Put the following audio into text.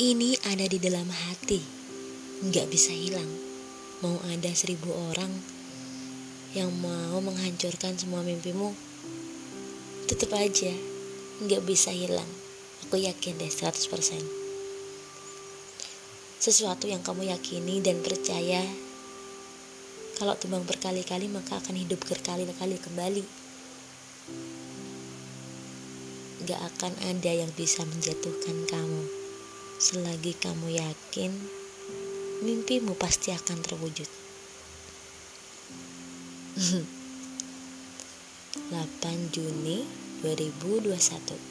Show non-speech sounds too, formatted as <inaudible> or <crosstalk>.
Ini ada di dalam hati, nggak bisa hilang. Mau ada seribu orang yang mau menghancurkan semua mimpimu, tetap aja nggak bisa hilang. Aku yakin deh 100%. Sesuatu yang kamu yakini dan percaya kalau tumbang berkali-kali maka akan hidup berkali-kali kembali. Gak akan ada yang bisa menjatuhkan kamu selagi kamu yakin mimpimu pasti akan terwujud. <laughs> 8 Juni 2021